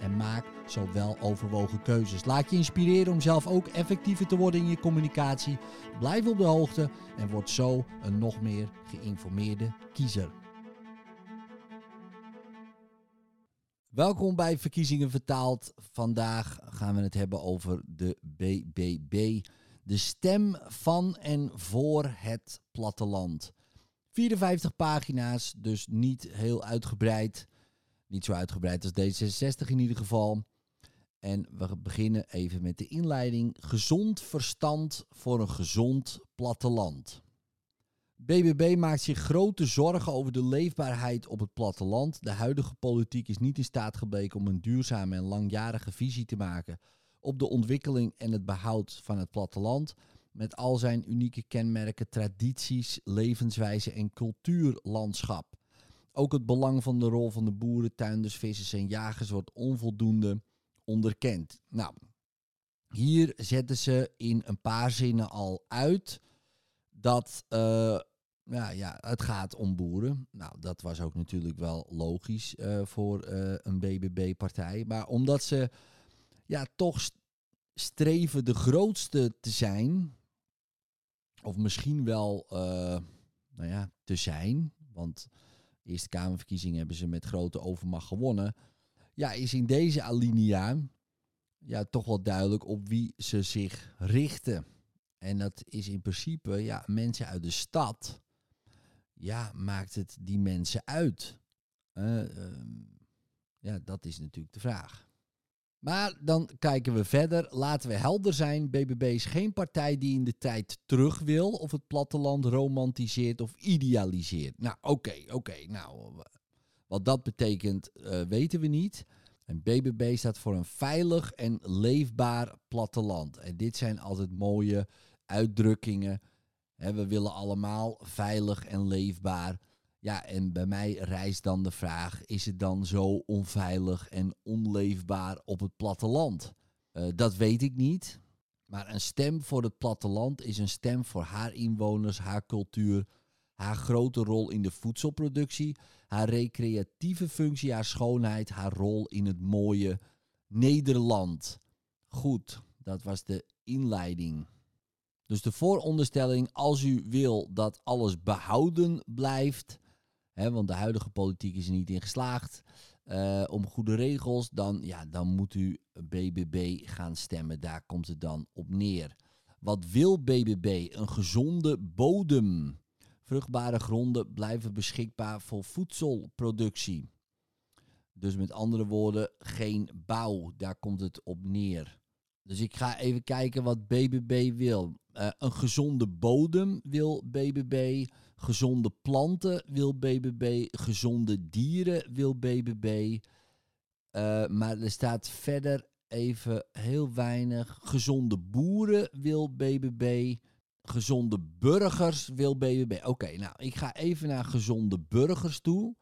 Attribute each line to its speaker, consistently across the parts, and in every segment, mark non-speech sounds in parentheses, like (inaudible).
Speaker 1: en maak zo wel overwogen keuzes. Laat je inspireren om zelf ook effectiever te worden in je communicatie. Blijf op de hoogte en word zo een nog meer geïnformeerde kiezer. Welkom bij Verkiezingen Vertaald. Vandaag gaan we het hebben over de BBB. De stem van en voor het platteland. 54 pagina's, dus niet heel uitgebreid. Niet zo uitgebreid als D66 in ieder geval. En we beginnen even met de inleiding. Gezond verstand voor een gezond platteland. BBB maakt zich grote zorgen over de leefbaarheid op het platteland. De huidige politiek is niet in staat gebleken om een duurzame en langjarige visie te maken op de ontwikkeling en het behoud van het platteland. Met al zijn unieke kenmerken, tradities, levenswijze en cultuurlandschap. Ook het belang van de rol van de boeren, tuinders, vissers en jagers wordt onvoldoende onderkend. Nou, hier zetten ze in een paar zinnen al uit dat uh, ja, het gaat om boeren. Nou, dat was ook natuurlijk wel logisch uh, voor uh, een BBB-partij. Maar omdat ze ja, toch streven de grootste te zijn, of misschien wel nou ja, te zijn, want Eerste Kamerverkiezingen hebben ze met grote overmacht gewonnen. Ja, is in deze alinea ja, toch wel duidelijk op wie ze zich richten. En dat is in principe, ja, mensen uit de stad. Ja, maakt het die mensen uit? Uh, uh, ja, dat is natuurlijk de vraag. Maar dan kijken we verder. Laten we helder zijn. BBB is geen partij die in de tijd terug wil of het platteland romantiseert of idealiseert. Nou, oké, oké. Nou, wat dat betekent uh, weten we niet. En BBB staat voor een veilig en leefbaar platteland. En dit zijn altijd mooie uitdrukkingen. We willen allemaal veilig en leefbaar. Ja, en bij mij rijst dan de vraag: is het dan zo onveilig en onleefbaar op het platteland? Uh, dat weet ik niet. Maar een stem voor het platteland is een stem voor haar inwoners, haar cultuur, haar grote rol in de voedselproductie, haar recreatieve functie, haar schoonheid, haar rol in het mooie Nederland. Goed, dat was de inleiding. Dus de vooronderstelling, als u wil dat alles behouden blijft, want de huidige politiek is er niet in geslaagd. Uh, om goede regels, dan, ja, dan moet u BBB gaan stemmen. Daar komt het dan op neer. Wat wil BBB? Een gezonde bodem. Vruchtbare gronden blijven beschikbaar voor voedselproductie. Dus met andere woorden, geen bouw. Daar komt het op neer. Dus ik ga even kijken wat BBB wil. Uh, een gezonde bodem wil BBB. Gezonde planten wil BBB. Gezonde dieren wil BBB. Uh, maar er staat verder even heel weinig. Gezonde boeren wil BBB. Gezonde burgers wil BBB. Oké, nou, ik ga even naar gezonde burgers toe.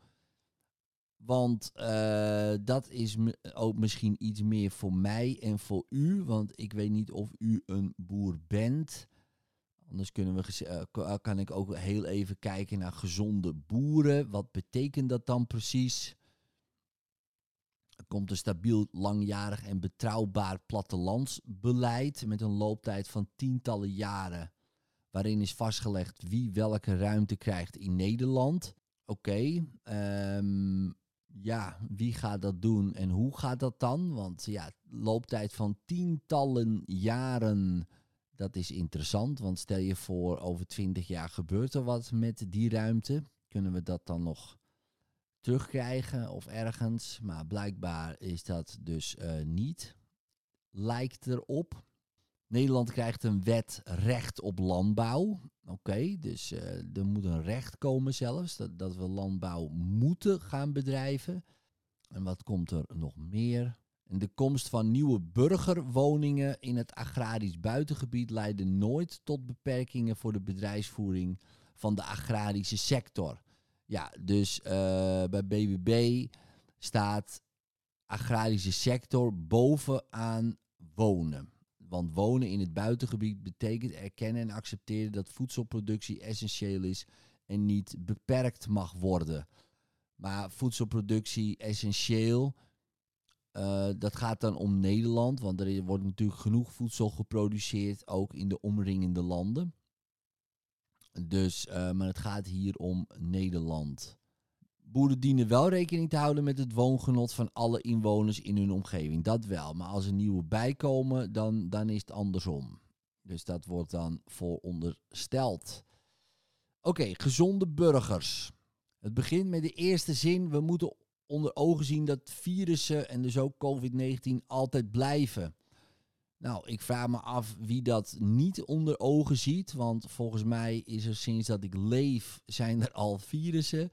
Speaker 1: Want uh, dat is ook misschien iets meer voor mij en voor u. Want ik weet niet of u een boer bent. Anders kunnen we, uh, kan ik ook heel even kijken naar gezonde boeren. Wat betekent dat dan precies? Komt een stabiel, langjarig en betrouwbaar plattelandsbeleid met een looptijd van tientallen jaren. Waarin is vastgelegd wie welke ruimte krijgt in Nederland. Oké, okay, um, ja, wie gaat dat doen en hoe gaat dat dan? Want ja, looptijd van tientallen jaren, dat is interessant. Want stel je voor, over twintig jaar gebeurt er wat met die ruimte. Kunnen we dat dan nog terugkrijgen of ergens? Maar blijkbaar is dat dus uh, niet. Lijkt erop. Nederland krijgt een wet recht op landbouw. Oké, dus uh, er moet een recht komen zelfs, dat, dat we landbouw moeten gaan bedrijven. En wat komt er nog meer? De komst van nieuwe burgerwoningen in het agrarisch buitengebied leidde nooit tot beperkingen voor de bedrijfsvoering van de agrarische sector. Ja, dus uh, bij BBB staat agrarische sector bovenaan wonen. Want wonen in het buitengebied betekent erkennen en accepteren dat voedselproductie essentieel is en niet beperkt mag worden. Maar voedselproductie essentieel, uh, dat gaat dan om Nederland, want er wordt natuurlijk genoeg voedsel geproduceerd, ook in de omringende landen. Dus, uh, maar het gaat hier om Nederland. Boeren dienen wel rekening te houden met het woongenot van alle inwoners in hun omgeving. Dat wel. Maar als er nieuwe bijkomen, dan, dan is het andersom. Dus dat wordt dan voorondersteld. Oké, gezonde burgers. Het begint met de eerste zin. We moeten onder ogen zien dat virussen en dus ook COVID-19 altijd blijven. Nou, ik vraag me af wie dat niet onder ogen ziet. Want volgens mij is er sinds dat ik leef, zijn er al virussen.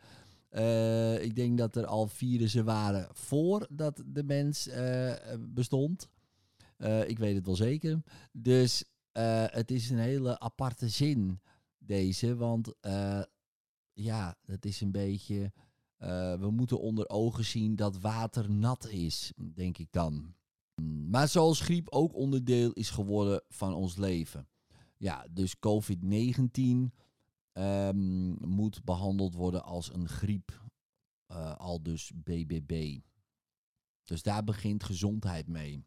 Speaker 1: Uh, ik denk dat er al virussen waren voordat de mens uh, bestond. Uh, ik weet het wel zeker. Dus het is een hele aparte zin, deze. Want ja, het is een beetje. we moeten onder ogen zien dat water nat is, denk ik dan. Maar zoals griep ook onderdeel is geworden van ons leven. Ja, dus COVID-19 um, moet behandeld worden als een griep. Uh, al dus BBB. Dus daar begint gezondheid mee.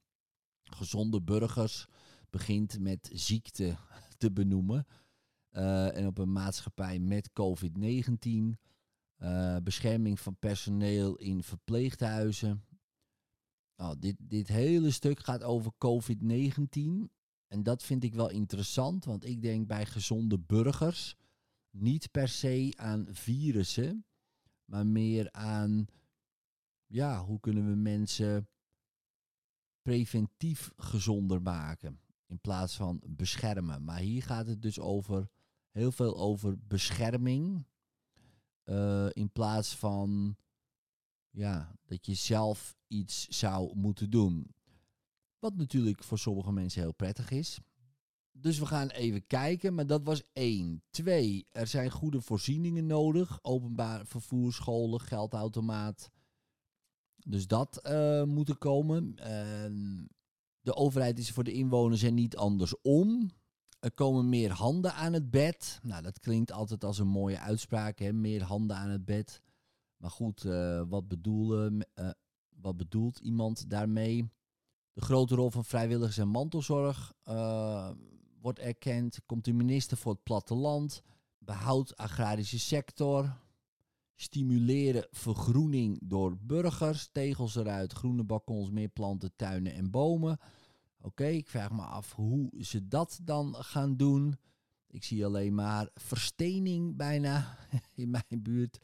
Speaker 1: Gezonde burgers begint met ziekte (laughs) te benoemen. Uh, en op een maatschappij met COVID-19. Uh, bescherming van personeel in verpleeghuizen. Nou, dit, dit hele stuk gaat over COVID-19. En dat vind ik wel interessant, want ik denk bij gezonde burgers niet per se aan virussen, maar meer aan, ja, hoe kunnen we mensen preventief gezonder maken in plaats van beschermen. Maar hier gaat het dus over heel veel over bescherming uh, in plaats van ja, dat je zelf iets zou moeten doen. Wat natuurlijk voor sommige mensen heel prettig is. Dus we gaan even kijken, maar dat was één. Twee, er zijn goede voorzieningen nodig. Openbaar vervoer, scholen, geldautomaat. Dus dat uh, moet er komen. Uh, de overheid is voor de inwoners en niet andersom. Er komen meer handen aan het bed. Nou, dat klinkt altijd als een mooie uitspraak, hè? meer handen aan het bed. Maar goed, uh, wat, bedoelen, uh, wat bedoelt iemand daarmee? De grote rol van vrijwilligers en mantelzorg wordt erkend. Komt de minister voor het platteland. Behoud agrarische sector. Stimuleren vergroening door burgers. Tegels eruit, groene balkons, meer planten, tuinen en bomen. Oké, ik vraag me af hoe ze dat dan gaan doen. Ik zie alleen maar verstening bijna (laughs) in mijn buurt.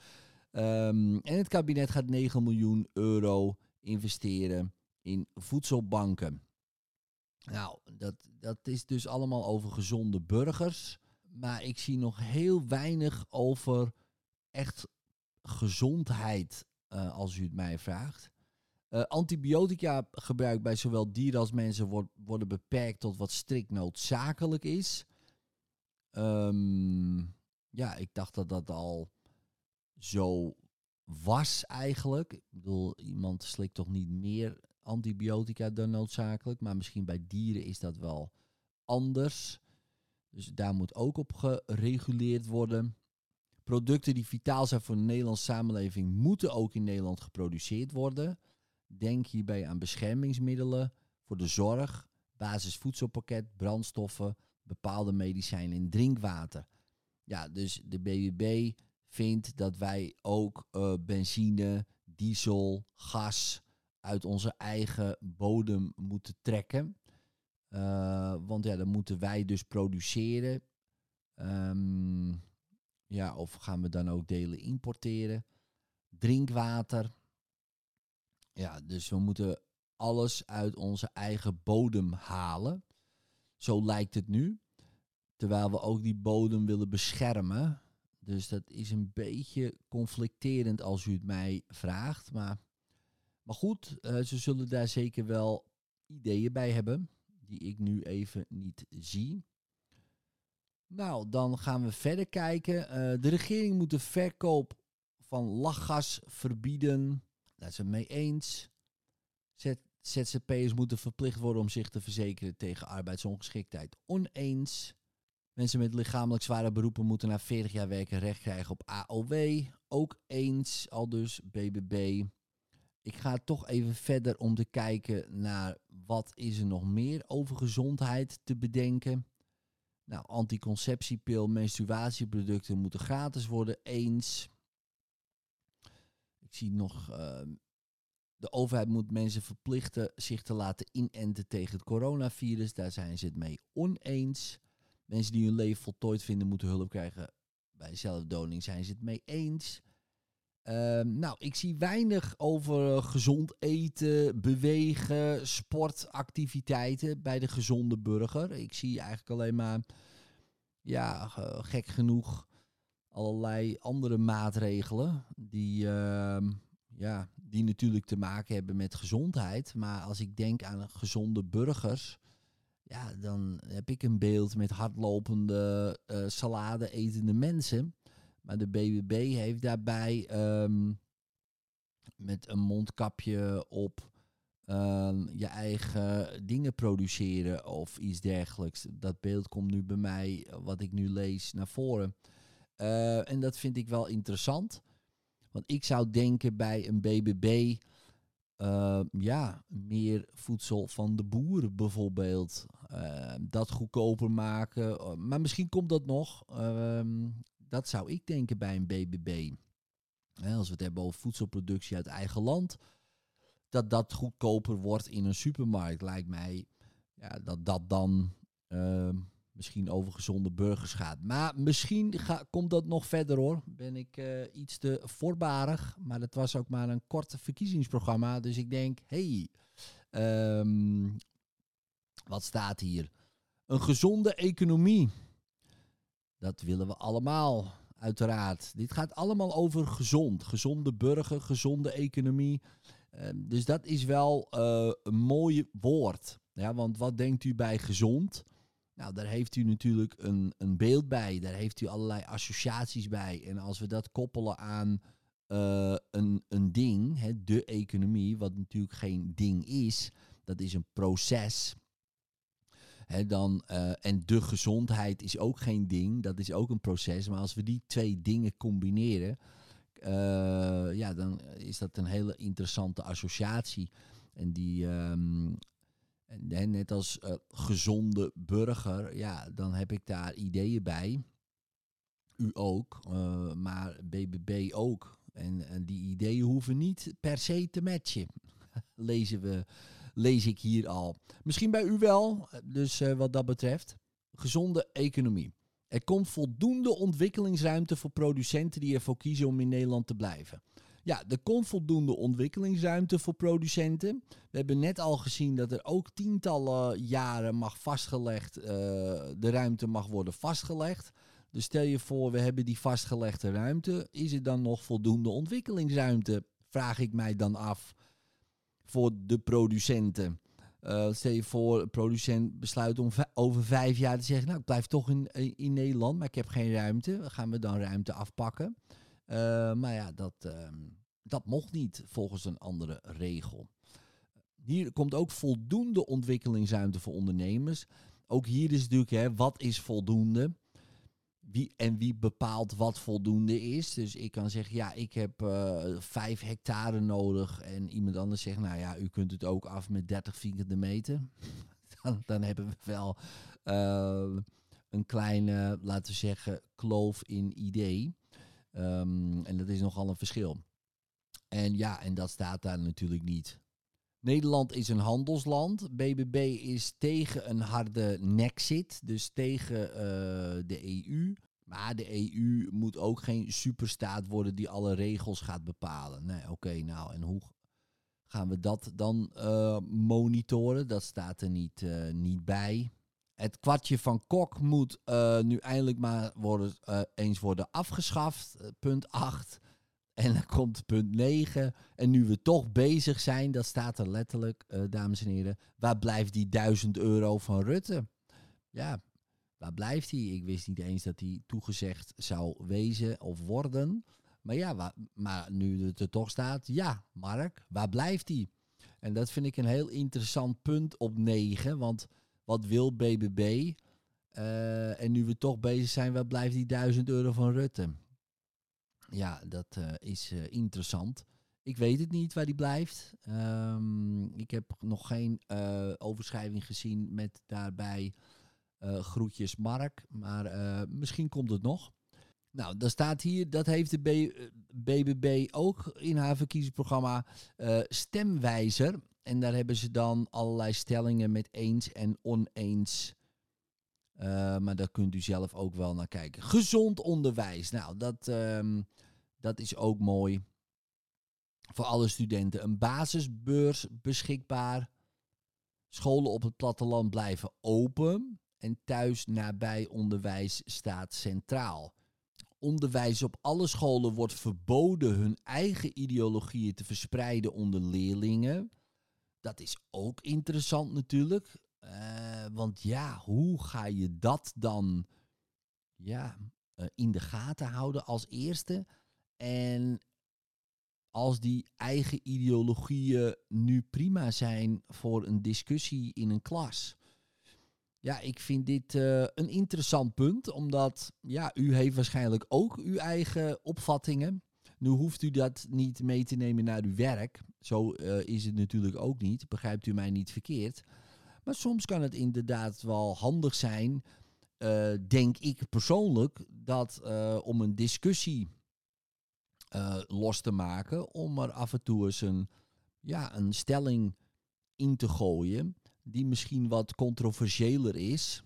Speaker 1: Um, en het kabinet gaat 9 miljoen euro investeren in voedselbanken. Nou, dat, dat is dus allemaal over gezonde burgers. Maar ik zie nog heel weinig over echt gezondheid, uh, als u het mij vraagt. Uh, antibiotica gebruik bij zowel dieren als mensen wordt, worden beperkt tot wat strikt noodzakelijk is. Um, ja, ik dacht dat dat al zo was eigenlijk. Ik bedoel, iemand slikt toch niet meer antibiotica dan noodzakelijk. Maar misschien bij dieren is dat wel anders. Dus daar moet ook op gereguleerd worden. Producten die vitaal zijn voor de Nederlandse samenleving moeten ook in Nederland geproduceerd worden. Denk hierbij aan beschermingsmiddelen voor de zorg, basisvoedselpakket, brandstoffen, bepaalde medicijnen en drinkwater. Ja, dus de BBB vindt dat wij ook uh, benzine, diesel, gas uit onze eigen bodem moeten trekken. Uh, want ja, dan moeten wij dus produceren. Um, ja, of gaan we dan ook delen importeren? Drinkwater. Ja, dus we moeten alles uit onze eigen bodem halen. Zo lijkt het nu. Terwijl we ook die bodem willen beschermen. Dus dat is een beetje conflicterend als u het mij vraagt. Maar Maar goed, ze zullen daar zeker wel ideeën bij hebben, die ik nu even niet zie. Nou, dan gaan we verder kijken. de regering moet de verkoop van lachgas verbieden. Daar zijn we mee eens. ZZP'ers moeten verplicht worden om zich te verzekeren tegen arbeidsongeschiktheid. Oneens. Mensen met lichamelijk zware beroepen moeten na 40 jaar werken recht krijgen op AOW. Ook eens, al dus BBB. Ik ga toch even verder om te kijken naar wat is er nog meer over gezondheid te bedenken. Nou, anticonceptiepil, menstruatieproducten moeten gratis worden. Eens. Ik zie nog ehm, de overheid moet mensen verplichten zich te laten inenten tegen het coronavirus. Daar zijn ze het mee oneens. Mensen die hun leven voltooid vinden moeten hulp krijgen bij zelfdoding. Zijn ze het mee eens. Ehm, nou, ik zie weinig over gezond eten, bewegen, sportactiviteiten bij de gezonde burger. Ik zie eigenlijk alleen maar, ja, gek genoeg, allerlei andere maatregelen die, uh, ja, die natuurlijk te maken hebben met gezondheid. Maar als ik denk aan gezonde burgers, ja, dan heb ik een beeld met hardlopende uh, salade etende mensen. Maar de BBB heeft daarbij um, met een mondkapje op um, je eigen dingen produceren of iets dergelijks. Dat beeld komt nu bij mij, wat ik nu lees, naar voren. Uh, en dat vind ik wel interessant. Want ik zou denken bij een BBB, uh, ja, meer voedsel van de boeren bijvoorbeeld. Dat goedkoper maken. Uh, maar misschien komt dat nog. Ehm, dat zou ik denken bij een BBB. als we het hebben over voedselproductie uit eigen land. Dat dat goedkoper wordt in een supermarkt, lijkt mij. Ja, dat dat dan ehm, misschien over gezonde burgers gaat. Maar misschien komt dat nog verder hoor. Ben ik uh, iets te voorbarig. Maar het was ook maar een kort verkiezingsprogramma. Dus ik denk, hey, um, wat staat hier? Een gezonde economie. Dat willen we allemaal, uiteraard. Dit gaat allemaal over gezond. Gezonde burger, gezonde economie. Uh, dus dat is wel uh, een mooi woord. Ja, want wat denkt u bij gezond? Nou, daar heeft u natuurlijk een, een beeld bij. Daar heeft u allerlei associaties bij. En als we dat koppelen aan uh, een, een ding, hè, de economie, wat natuurlijk geen ding is, dat is een proces. Dan, uh, en de gezondheid is ook geen ding, dat is ook een proces. Maar als we die twee dingen combineren, uh, ja, dan is dat een hele interessante associatie. En die, um, en, net als uh, gezonde burger, ja, dan heb ik daar ideeën bij. U ook, maar BBB ook. En, en, die ideeën hoeven niet per se te matchen. (laughs) Lezen we, lees ik hier al. Misschien bij u wel, dus uh, wat dat betreft. Gezonde economie. Er komt voldoende ontwikkelingsruimte voor producenten die ervoor kiezen om in Nederland te blijven. Ja, er komt voldoende ontwikkelingsruimte voor producenten. We hebben net al gezien dat er ook tientallen jaren mag vastgelegd, uh, de ruimte mag worden vastgelegd. Dus stel je voor, we hebben die vastgelegde ruimte. Is er dan nog voldoende ontwikkelingsruimte? Vraag ik mij dan af voor de producenten. Uh, stel je voor, een producent besluit om over vijf jaar te zeggen: Nou, ik blijf toch in, in Nederland, maar ik heb geen ruimte. Gaan we dan ruimte afpakken? Uh, maar ja, dat, uh, dat mocht niet volgens een andere regel. Hier komt ook voldoende ontwikkelingsruimte voor ondernemers. Ook hier is natuurlijk, hè, wat is voldoende? Wie, en wie bepaalt wat voldoende is. Dus ik kan zeggen, ja, ik heb uh, vijf hectare nodig. En iemand anders zegt, nou ja, u kunt het ook af met 30 vierkante meter. (laughs) dan, dan hebben we wel uh, een kleine, laten we zeggen, kloof in idee. Um, en dat is nogal een verschil. En ja, en dat staat daar natuurlijk niet. Nederland is een handelsland. BBB is tegen een harde nexit, dus tegen uh, de EU. Maar de EU moet ook geen superstaat worden die alle regels gaat bepalen. Nee, oké, nou, en hoe gaan we dat dan uh, monitoren? Dat staat er niet, uh, niet bij. Het kwartje van Kok moet nu eindelijk maar worden, eens worden afgeschaft. Punt 8. En dan komt punt 9. En nu we toch bezig zijn, dat staat er letterlijk, uh, dames en heren. Waar blijft die 1000 euro van Rutte? Ja, waar blijft die? Ik wist niet eens dat die toegezegd zou wezen of worden. Maar ja, maar nu het er toch staat, ja, Mark, waar blijft die? En dat vind ik een heel interessant punt op 9. Want wat wil BBB? Uh, en nu we toch bezig zijn, waar blijft die 1000 euro van Rutte? Ja, dat uh, is uh, interessant. Ik weet het niet waar die blijft. Um, ik heb nog geen overschrijving gezien met daarbij groetjes Mark. Maar misschien komt het nog. Nou, daar staat hier, dat heeft de BBB ook in haar verkiezingsprogramma, stemwijzer. En daar hebben ze dan allerlei stellingen met eens en oneens uh, maar daar kunt u zelf ook wel naar kijken. Gezond onderwijs. Nou, dat, um, dat is ook mooi. Voor alle studenten. Een basisbeurs beschikbaar. Scholen op het platteland blijven open. En thuis nabij onderwijs staat centraal. Onderwijs op alle scholen wordt verboden hun eigen ideologieën te verspreiden onder leerlingen. Dat is ook interessant natuurlijk. Uh, want ja, hoe ga je dat dan ja, uh, in de gaten houden als eerste? En als die eigen ideologieën nu prima zijn voor een discussie in een klas. Ja, ik vind dit uh, een interessant punt, omdat ja, u heeft waarschijnlijk ook uw eigen opvattingen. Nu hoeft u dat niet mee te nemen naar uw werk. Zo is het natuurlijk ook niet. Begrijpt u mij niet verkeerd? Maar soms kan het inderdaad wel handig zijn, uh, denk ik persoonlijk, dat uh, om een discussie uh, los te maken, om er af en toe eens een, ja, een stelling in te gooien die misschien wat controversiëler is,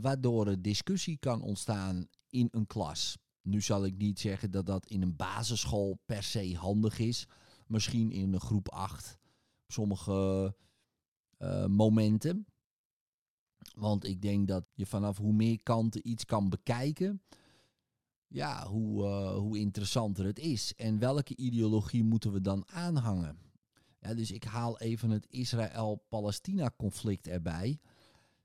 Speaker 1: waardoor er discussie kan ontstaan in een klas. Nu zal ik niet zeggen dat dat in een basisschool per se handig is. Misschien in een groep 8. Sommige uh, momenten. Want ik denk dat je vanaf hoe meer kanten iets kan bekijken, ja, hoe, uh, hoe interessanter het is. En welke ideologie moeten we dan aanhangen? Ja, dus ik haal even het Israël-Palestina-conflict erbij.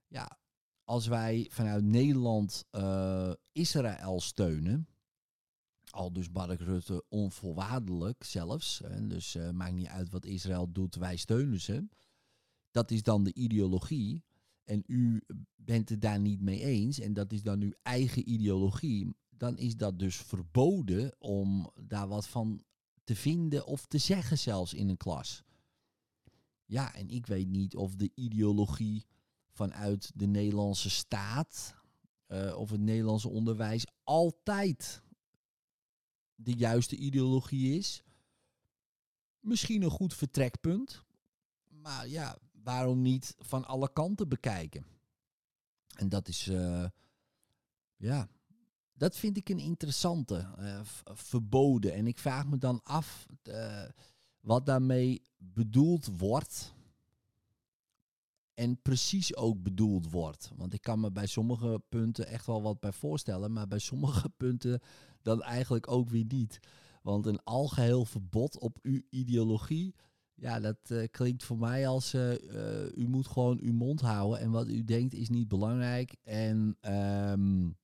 Speaker 1: Ja, als wij vanuit Nederland uh, Israël steunen, al dus Mark Rutte onvoorwaardelijk zelfs, en dus maakt niet uit wat Israël doet, wij steunen ze dat is dan de ideologie. En u bent het daar niet mee eens. En dat is dan uw eigen ideologie. Dan is dat dus verboden om daar wat van te vinden of te zeggen zelfs in een klas. Ja, en ik weet niet of de ideologie vanuit de Nederlandse staat uh, of het Nederlandse onderwijs altijd de juiste ideologie is. Misschien een goed vertrekpunt. Maar ja, waarom niet van alle kanten bekijken? En dat is, uh, ja, dat vind ik een interessante, uh, verboden. En ik vraag me dan af uh, wat daarmee bedoeld wordt. En precies ook bedoeld wordt. Want ik kan me bij sommige punten echt wel wat bij voorstellen. Maar bij sommige (laughs) punten dan eigenlijk ook weer niet. Want een algeheel verbod op uw ideologie ja, dat uh, klinkt voor mij als uh, uh, u moet gewoon uw mond houden en wat u denkt is niet belangrijk. En um,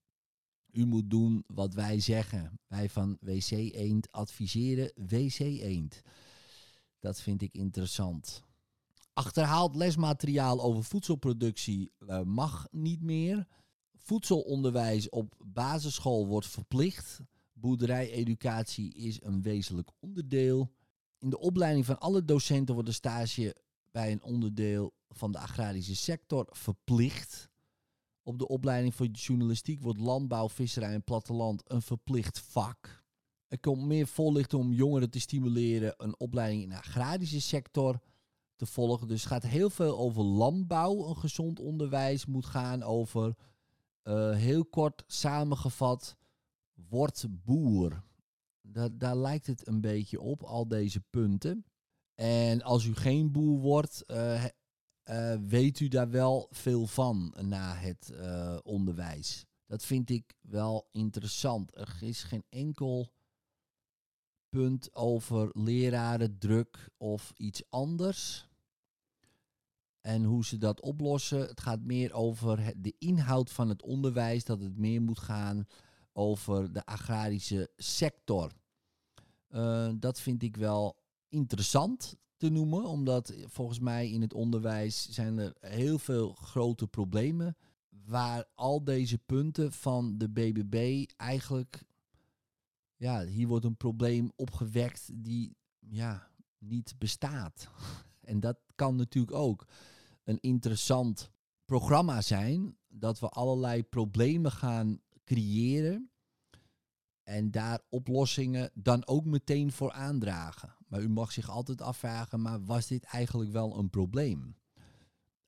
Speaker 1: u moet doen wat wij zeggen. Wij van WC Eend adviseren WC Eend. Dat vind ik interessant. Achterhaald lesmateriaal over voedselproductie mag niet meer. Voedselonderwijs op basisschool wordt verplicht. Boerderijeducatie is een wezenlijk onderdeel. In de opleiding van alle docenten wordt de stage bij een onderdeel van de agrarische sector verplicht. Op de opleiding voor journalistiek wordt landbouw, visserij en platteland een verplicht vak. Er komt meer voorlichting om jongeren te stimuleren een opleiding in de agrarische sector te volgen. Dus het gaat heel veel over landbouw. Een gezond onderwijs moet gaan over, uh, heel kort samengevat, word boer. Daar, lijkt het een beetje op, al deze punten. En als u geen boer wordt, uh, uh, weet u daar wel veel van na het uh, onderwijs. Dat vind ik wel interessant. Er is geen enkel punt over leraren, druk of iets anders. En hoe ze dat oplossen. Het gaat meer over de inhoud van het onderwijs. Dat het meer moet gaan over de agrarische sector. Uh, dat vind ik wel interessant te noemen, omdat volgens mij in het onderwijs zijn er heel veel grote problemen waar al deze punten van de BBB eigenlijk, ja, hier wordt een probleem opgewekt die, ja, niet bestaat. (laughs) En dat kan natuurlijk ook een interessant programma zijn, dat we allerlei problemen gaan creëren en daar oplossingen dan ook meteen voor aandragen. Maar u mag zich altijd afvragen, maar was dit eigenlijk wel een probleem?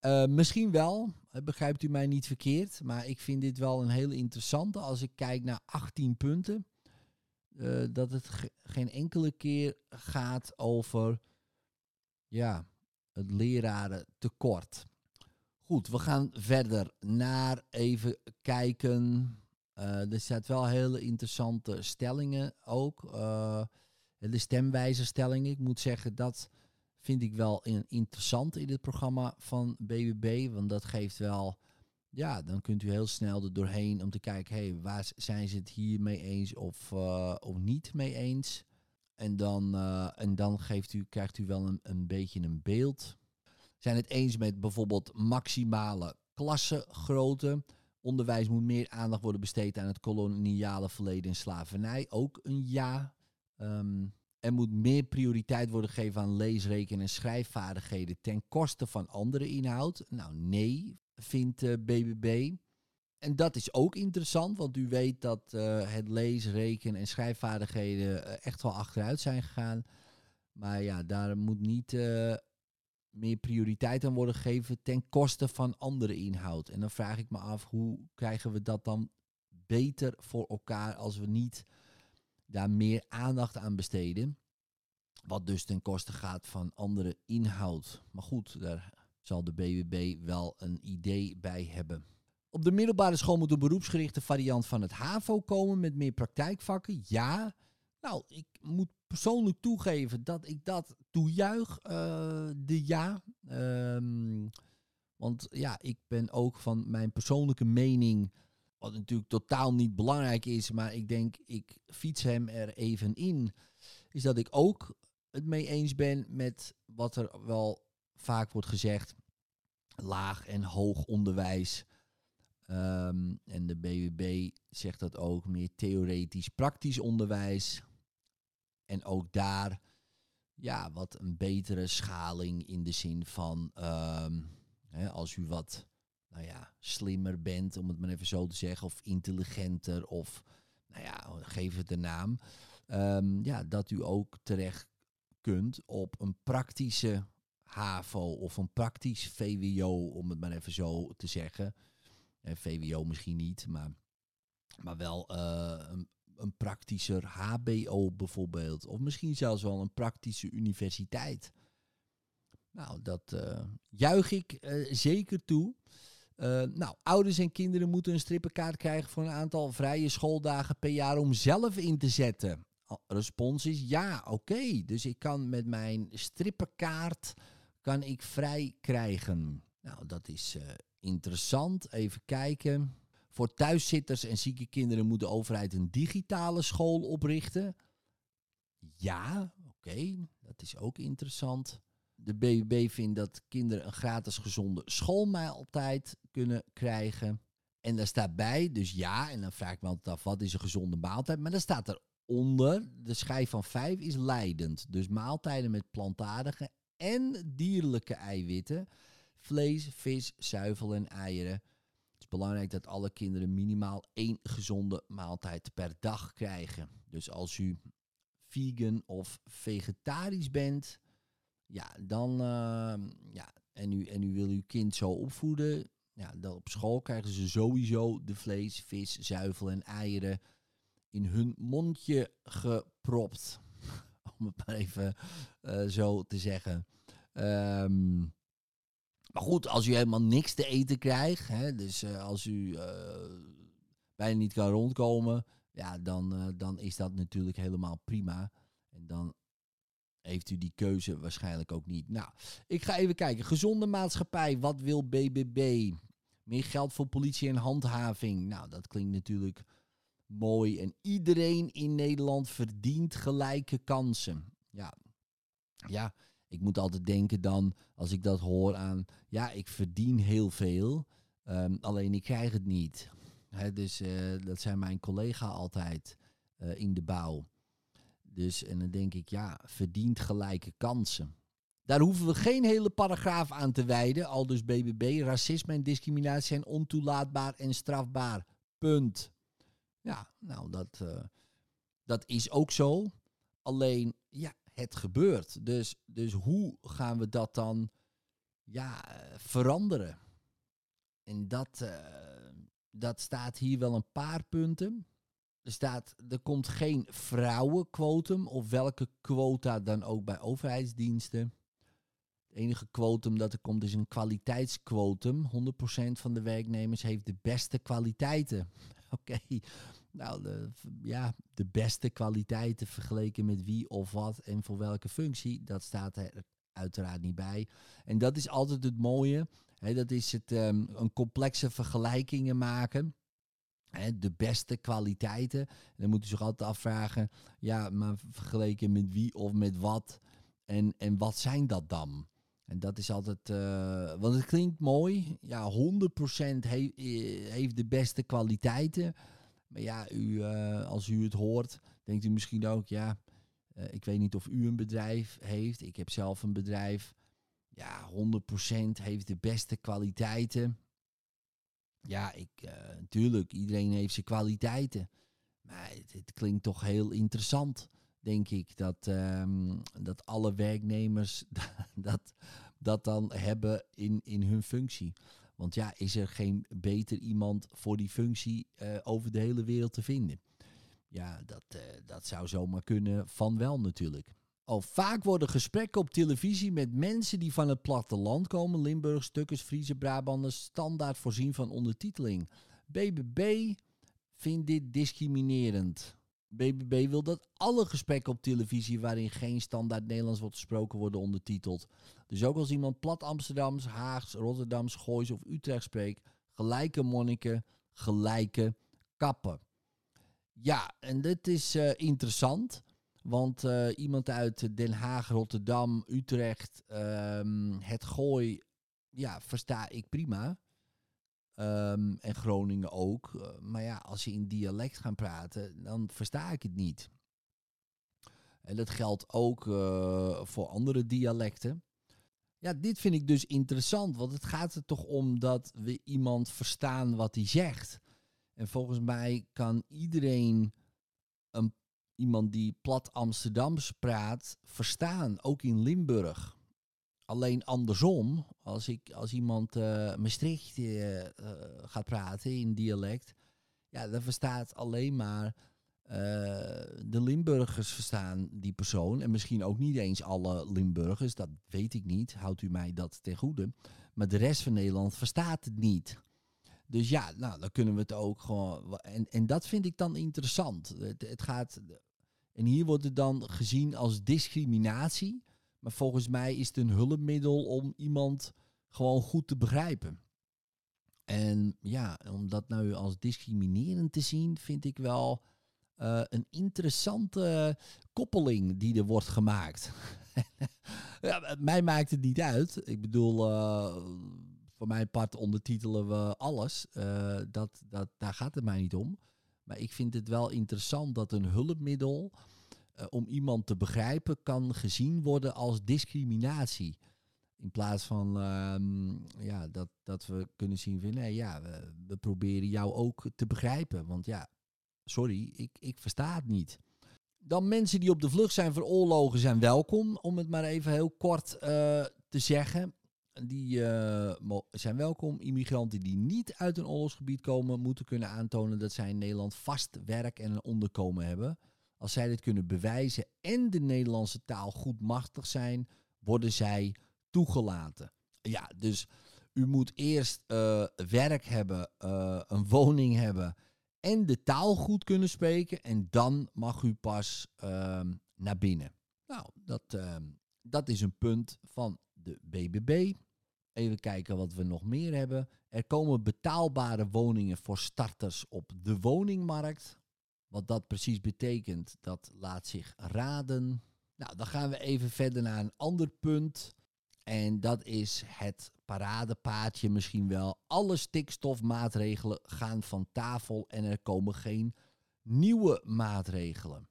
Speaker 1: Uh, misschien wel, begrijpt u mij niet verkeerd, maar ik vind dit wel een hele interessante. Als ik kijk naar 18 punten, uh, dat het geen enkele keer gaat over ja, het leraren tekort. Goed, we gaan verder naar even kijken. Uh, er staat wel hele interessante stellingen ook. Uh, de stemwijzerstellingen. Ik moet zeggen, dat vind ik wel interessant in het programma van BBB. Want dat geeft wel, ja, dan kunt u heel snel er doorheen om te kijken, hé, hey, waar zijn ze het hier mee eens of, uh, of niet mee eens? En dan, en dan geeft u, krijgt u wel een, een beetje een beeld. Zijn het eens met bijvoorbeeld maximale klassengrootte? Onderwijs moet meer aandacht worden besteed aan het koloniale verleden en slavernij. Ook een ja. Um, er moet meer prioriteit worden gegeven aan lees, rekenen en schrijfvaardigheden ten koste van andere inhoud. Nou, nee, vindt uh, eh, BBB. En dat is ook interessant, want u weet dat uh, het lees, rekenen en schrijfvaardigheden uh, echt wel achteruit zijn gegaan. Maar ja, daar moet niet meer prioriteit aan worden gegeven ten koste van andere inhoud. En dan vraag ik me af, hoe krijgen we dat dan beter voor elkaar als we niet daar meer aandacht aan besteden. Wat dus ten koste gaat van andere inhoud. Maar goed, daar zal de BWB wel een idee bij hebben. Op de middelbare school moet een beroepsgerichte variant van het HAVO komen met meer praktijkvakken. Ja. Nou, ik moet persoonlijk toegeven dat ik dat toejuich, uh, de ja. Um, want ja, ik ben ook van mijn persoonlijke mening wat natuurlijk totaal niet belangrijk is, maar ik denk, ik fiets hem er even in. Is dat ik ook het mee eens ben met wat er wel vaak wordt gezegd. Laag en hoog onderwijs. Um, en de BWB zegt dat ook, meer theoretisch praktisch onderwijs. En ook daar, ja, wat een betere schaling in de zin van, um, hè, als u wat nou ja, slimmer bent, om het maar even zo te zeggen, of intelligenter, of nou ja, geef het een naam. Um, ja, dat u ook terecht kunt op een praktische HAVO of een praktisch VWO, om het maar even zo te zeggen. En VWO misschien niet, maar, maar wel uh, een, een praktischer HBO bijvoorbeeld. Of misschien zelfs wel een praktische universiteit. Nou, dat uh, juich ik uh, zeker toe. Uh, nou, ouders en kinderen moeten een strippenkaart krijgen voor een aantal vrije schooldagen per jaar om zelf in te zetten. Respons is ja, oké. Dus ik kan met mijn strippenkaart kan ik vrij krijgen. Nou, dat is interessant. Even kijken. Voor thuiszitters en zieke kinderen moet de overheid een digitale school oprichten. Ja, oké. Dat is ook interessant de BBB vindt dat kinderen een gratis gezonde schoolmaaltijd kunnen krijgen. En daar staat bij, dus ja, en dan vraag ik me altijd af, wat is een gezonde maaltijd? Maar dan staat er onder, de schijf van 5 is leidend. Dus maaltijden met plantaardige en dierlijke eiwitten. Vlees, vis, zuivel en eieren. Belangrijk dat alle kinderen minimaal één gezonde maaltijd per dag krijgen. Dus als u vegan of vegetarisch bent, ja, dan, uh, ja, en u, en u wil uw kind zo opvoeden, ja, dan op school krijgen ze sowieso de vlees, vis, zuivel en eieren in hun mondje gepropt. (laughs) Om het maar even uh, zo te zeggen. Um, maar goed, als u helemaal niks te eten krijgt, hè, dus uh, als u uh, bijna niet kan rondkomen, ja, dan, dan is dat natuurlijk helemaal prima. En dan heeft u die keuze waarschijnlijk ook niet. Nou, ik ga even kijken. Gezonde maatschappij, wat wil BBB? Meer geld voor politie en handhaving. Nou, dat klinkt natuurlijk mooi. En iedereen in Nederland verdient gelijke kansen. Ja, ja ik moet altijd denken dan, als ik dat hoor aan... Ja, ik verdien heel veel, ehm, alleen ik krijg het niet. dus uh, dat zijn mijn collega altijd uh, in de bouw. Dus, en dan denk ik, ja, verdient gelijke kansen. Daar hoeven we geen hele paragraaf aan te wijden. Al dus BBB, racisme en discriminatie zijn ontoelaatbaar en strafbaar. Punt. Ja, nou, dat, uh, dat is ook zo. Alleen, ja, het gebeurt. Dus, dus hoe gaan we dat dan ja, veranderen? En dat, uh, dat staat hier wel een paar punten. Er staat, er komt geen vrouwenquotum of welke quota dan ook bij overheidsdiensten. Het enige quotum dat er komt is een kwaliteitsquotum. 100% van de werknemers heeft de beste kwaliteiten. (laughs) Oké, nou de, ja, de beste kwaliteiten vergeleken met wie of wat en voor welke functie, dat staat er uiteraard niet bij. En dat is altijd het mooie. Dat is het um, een complexe vergelijkingen maken de beste kwaliteiten. En dan moet u zich altijd afvragen, ja, maar vergeleken met wie of met wat. En, en wat zijn dat dan? En dat is altijd, uh, want het klinkt mooi. Ja, 100% he, eh, heeft de beste kwaliteiten. Maar ja, u, uh, als u het hoort, denkt u misschien ook, ja, uh, ik weet niet of u een bedrijf heeft. Ik heb zelf een bedrijf. Ja, 100% heeft de beste kwaliteiten. Ja, ik, natuurlijk, iedereen heeft zijn kwaliteiten. Maar het, klinkt toch heel interessant, denk ik, dat, um, dat alle werknemers (laughs) dat, dat dan hebben in, in hun functie. Want ja, is er geen beter iemand voor die functie uh, over de hele wereld te vinden? Ja, dat, uh, dat zou zomaar kunnen van wel natuurlijk. Al vaak worden gesprekken op televisie met mensen die van het platteland komen, Limburg, Stukkers, Friese, Brabanders, standaard voorzien van ondertiteling. BBB vindt dit discriminerend. BBB wil dat alle gesprekken op televisie waarin geen standaard Nederlands wordt gesproken worden ondertiteld. Dus ook als iemand plat Amsterdams, Haags, Rotterdams, Goois of Utrecht spreekt, gelijke monniken, gelijke kappen. Ja, en dit is uh, interessant. Want uh, iemand uit Den Haag, Rotterdam, Utrecht, um, het gooi, ja, versta ik prima. Um, en Groningen ook. Uh, maar ja, als je in dialect gaat praten, dan versta ik het niet. En dat geldt ook uh, voor andere dialecten. Ja, dit vind ik dus interessant, want het gaat er toch om dat we iemand verstaan wat hij zegt. En volgens mij kan iedereen een iemand die plat Amsterdams praat verstaan, ook in Limburg. Alleen andersom, als, ik, als iemand uh, Maastricht uh, uh, gaat praten in dialect, ja, dan verstaat alleen maar de Limburgers verstaan die persoon. En misschien ook niet eens alle Limburgers, dat weet ik niet, houdt u mij dat ten goede. Maar de rest van Nederland verstaat het niet. Dus ja, nou, dan kunnen we het ook gewoon. En, en dat vind ik dan interessant. Het gaat en hier wordt het dan gezien als discriminatie. Maar volgens mij is het een hulpmiddel om iemand gewoon goed te begrijpen. En ja, om dat nou als discriminerend te zien, vind ik wel uh, een interessante koppeling die er wordt gemaakt. (laughs) ja, mij maakt het niet uit. Ik bedoel, uh, voor mijn part ondertitelen we alles. Uh, dat, dat, daar gaat het mij niet om. Maar ik vind het wel interessant dat een hulpmiddel uh, om iemand te begrijpen kan gezien worden als discriminatie. In plaats van um, ja, dat, dat we kunnen zien van nee, ja, we, proberen jou ook te begrijpen. Want ja, sorry, ik, ik versta het niet. Dan mensen die op de vlucht zijn voor oorlogen zijn welkom, om het maar even heel kort uh, te zeggen. Die uh, zijn welkom. Immigranten die niet uit een oorlogsgebied komen, moeten kunnen aantonen dat zij in Nederland vast werk en een onderkomen hebben. Als zij dit kunnen bewijzen en de Nederlandse taal goed machtig zijn, worden zij toegelaten. Ja, dus u moet eerst uh, werk hebben, uh, een woning hebben en de taal goed kunnen spreken. En dan mag u pas uh, naar binnen. Nou, dat, ehm, dat is een punt van de BBB. Even kijken wat we nog meer hebben. Er komen betaalbare woningen voor starters op de woningmarkt. Wat dat precies betekent, dat laat zich raden. Nou, dan gaan we even verder naar een ander punt. En dat is het paradepaadje misschien wel. Alle stikstofmaatregelen gaan van tafel en er komen geen nieuwe maatregelen.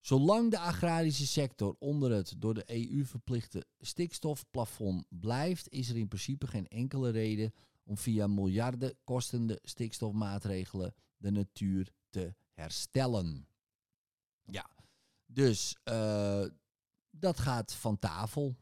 Speaker 1: Zolang de agrarische sector onder het door de EU verplichte stikstofplafond blijft, is er in principe geen enkele reden om via miljarden kostende stikstofmaatregelen de natuur te herstellen. Ja, dus uh, dat gaat van tafel.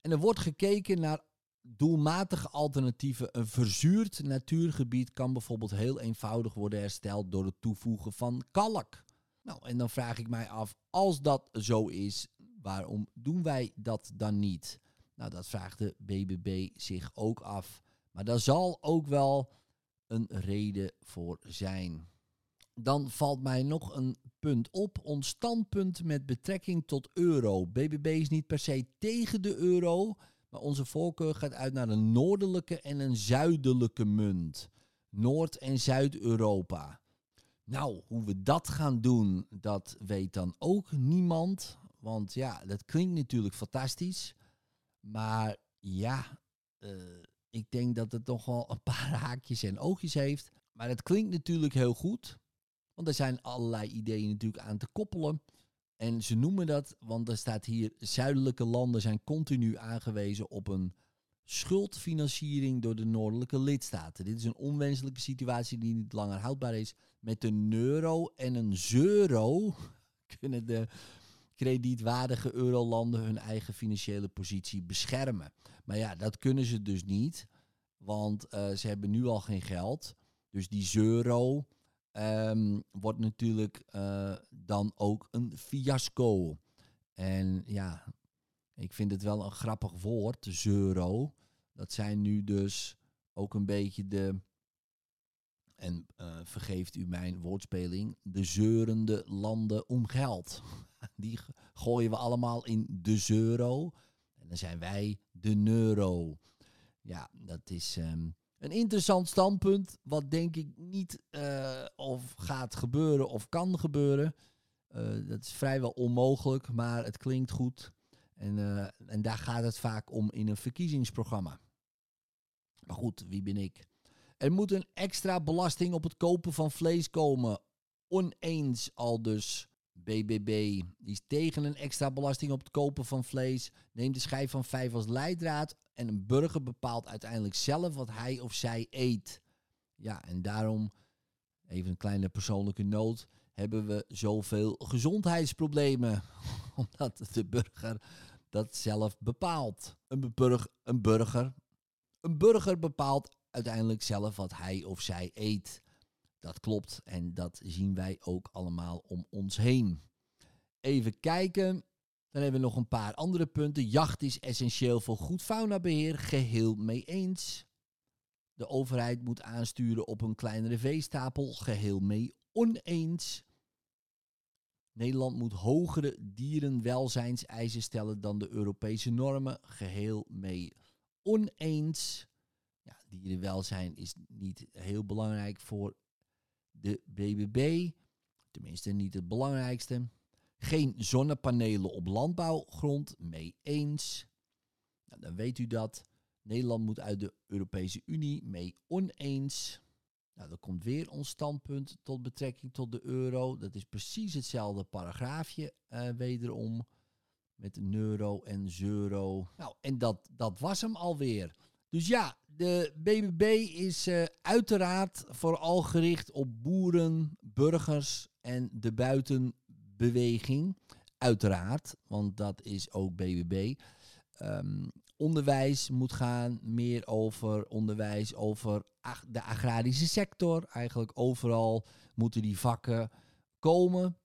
Speaker 1: En er wordt gekeken naar doelmatige alternatieven. Een verzuurd natuurgebied kan bijvoorbeeld heel eenvoudig worden hersteld door het toevoegen van kalk. Nou, en dan vraag ik mij af, als dat zo is, waarom doen wij dat dan niet? Nou, dat vraagt de BBB zich ook af. Maar daar zal ook wel een reden voor zijn. Dan valt mij nog een punt op. Ons standpunt met betrekking tot euro. BBB is niet per se tegen de euro, maar onze voorkeur gaat uit naar een noordelijke en een zuidelijke munt. Noord- en Zuid-Europa. Nou, hoe we dat gaan doen, dat weet dan ook niemand. Want ja, dat klinkt natuurlijk fantastisch. Maar ja, uh, ik denk dat het toch wel een paar haakjes en oogjes heeft. Maar het klinkt natuurlijk heel goed. Want er zijn allerlei ideeën natuurlijk aan te koppelen. En ze noemen dat, want er staat hier, zuidelijke landen zijn continu aangewezen op een schuldfinanciering door de noordelijke lidstaten. Dit is een onwenselijke situatie die niet langer houdbaar is. Met een euro en een euro (laughs) kunnen de kredietwaardige eurolanden hun eigen financiële positie beschermen. Maar ja, dat kunnen ze dus niet, want uh, ze hebben nu al geen geld. Dus die euro um, wordt natuurlijk uh, dan ook een fiasco. En ja, ik vind het wel een grappig woord, euro. Dat zijn nu dus ook een beetje de, en uh, vergeeft u mijn woordspeling, de zeurende landen om geld. (laughs) Die gooien we allemaal in de euro. En dan zijn wij de euro. Ja, dat is um, een interessant standpunt. Wat denk ik niet uh, of gaat gebeuren of kan gebeuren. Uh, dat is vrijwel onmogelijk, maar het klinkt goed. En, uh, en daar gaat het vaak om in een verkiezingsprogramma. Maar goed, wie ben ik? Er moet een extra belasting op het kopen van vlees komen. Oneens al dus BBB. Is tegen een extra belasting op het kopen van vlees. Neemt de schijf van vijf als leidraad. En een burger bepaalt uiteindelijk zelf wat hij of zij eet. Ja, en daarom, even een kleine persoonlijke noot, hebben we zoveel gezondheidsproblemen. (laughs) Omdat de burger dat zelf bepaalt. Een, burger, een burger, een burger bepaalt uiteindelijk zelf wat hij of zij eet. Dat klopt en dat zien wij ook allemaal om ons heen. Even kijken. Dan hebben we nog een paar andere punten. Jacht is essentieel voor goed faunabeheer. Geheel mee eens. De overheid moet aansturen op een kleinere veestapel. Geheel mee oneens. Nederland moet hogere dierenwelzijnseisen stellen dan de Europese normen. Geheel mee oneens. Ja, dierenwelzijn is niet heel belangrijk voor de BBB. Tenminste, niet het belangrijkste. Geen zonnepanelen op landbouwgrond, mee eens. Nou, dan weet u dat. Nederland moet uit de Europese Unie, mee oneens. Nou, dan komt weer ons standpunt tot betrekking tot de euro. Dat is precies hetzelfde paragraafje uh, wederom. Met euro en euro. Nou, en dat, dat was hem alweer. Dus ja, de BBB is uh, uiteraard vooral gericht op boeren, burgers en de buitenbeweging. Uiteraard, want dat is ook BBB. Um, onderwijs moet gaan meer over onderwijs, over de agrarische sector. Eigenlijk overal moeten die vakken komen.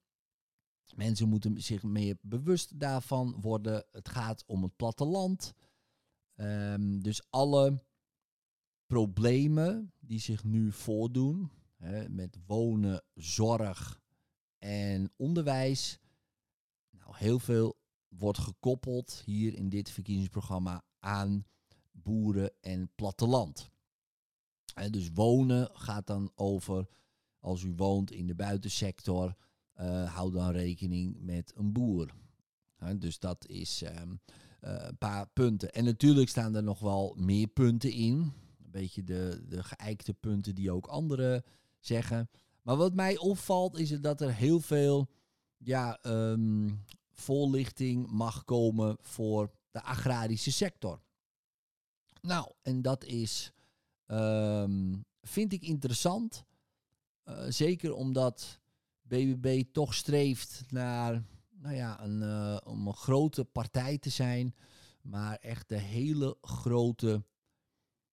Speaker 1: Mensen moeten zich meer bewust daarvan worden. Het gaat om het platteland. Um, dus alle problemen die zich nu voordoen hè, met wonen, zorg en onderwijs. Nou, heel veel wordt gekoppeld hier in dit verkiezingsprogramma aan boeren en platteland. En dus wonen gaat dan over, als u woont in de buitensector, uh, hou dan rekening met een boer. dus dat is ehm, eh, een paar punten. En natuurlijk staan er nog wel meer punten in. Een beetje de, de geëikte punten die ook anderen zeggen. Maar wat mij opvalt is dat er heel veel ja, um, voorlichting mag komen voor de agrarische sector. Nou, en dat is, ehm, vind ik interessant. Uh, zeker omdat BBB toch streeft naar nou ja, een, uh, om een grote partij te zijn. Maar echt de hele grote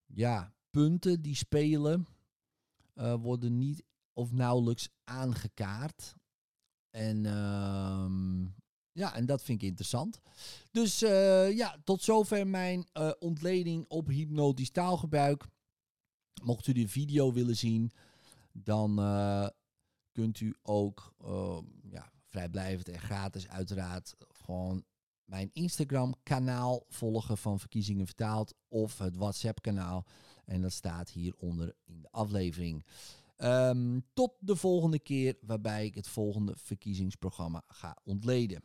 Speaker 1: ja, punten die spelen uh, worden niet of nauwelijks aangekaart. En uh, ja, en dat vind ik interessant. Dus uh, ja, tot zover mijn ontleding op hypnotisch taalgebruik. Mocht u de video willen zien, dan kunt u ook ja, vrijblijvend en gratis uiteraard gewoon mijn Instagram kanaal volgen van Verkiezingen Vertaald of het WhatsApp kanaal. En dat staat hieronder in de aflevering. Um, tot de volgende keer waarbij ik het volgende verkiezingsprogramma ga ontleden.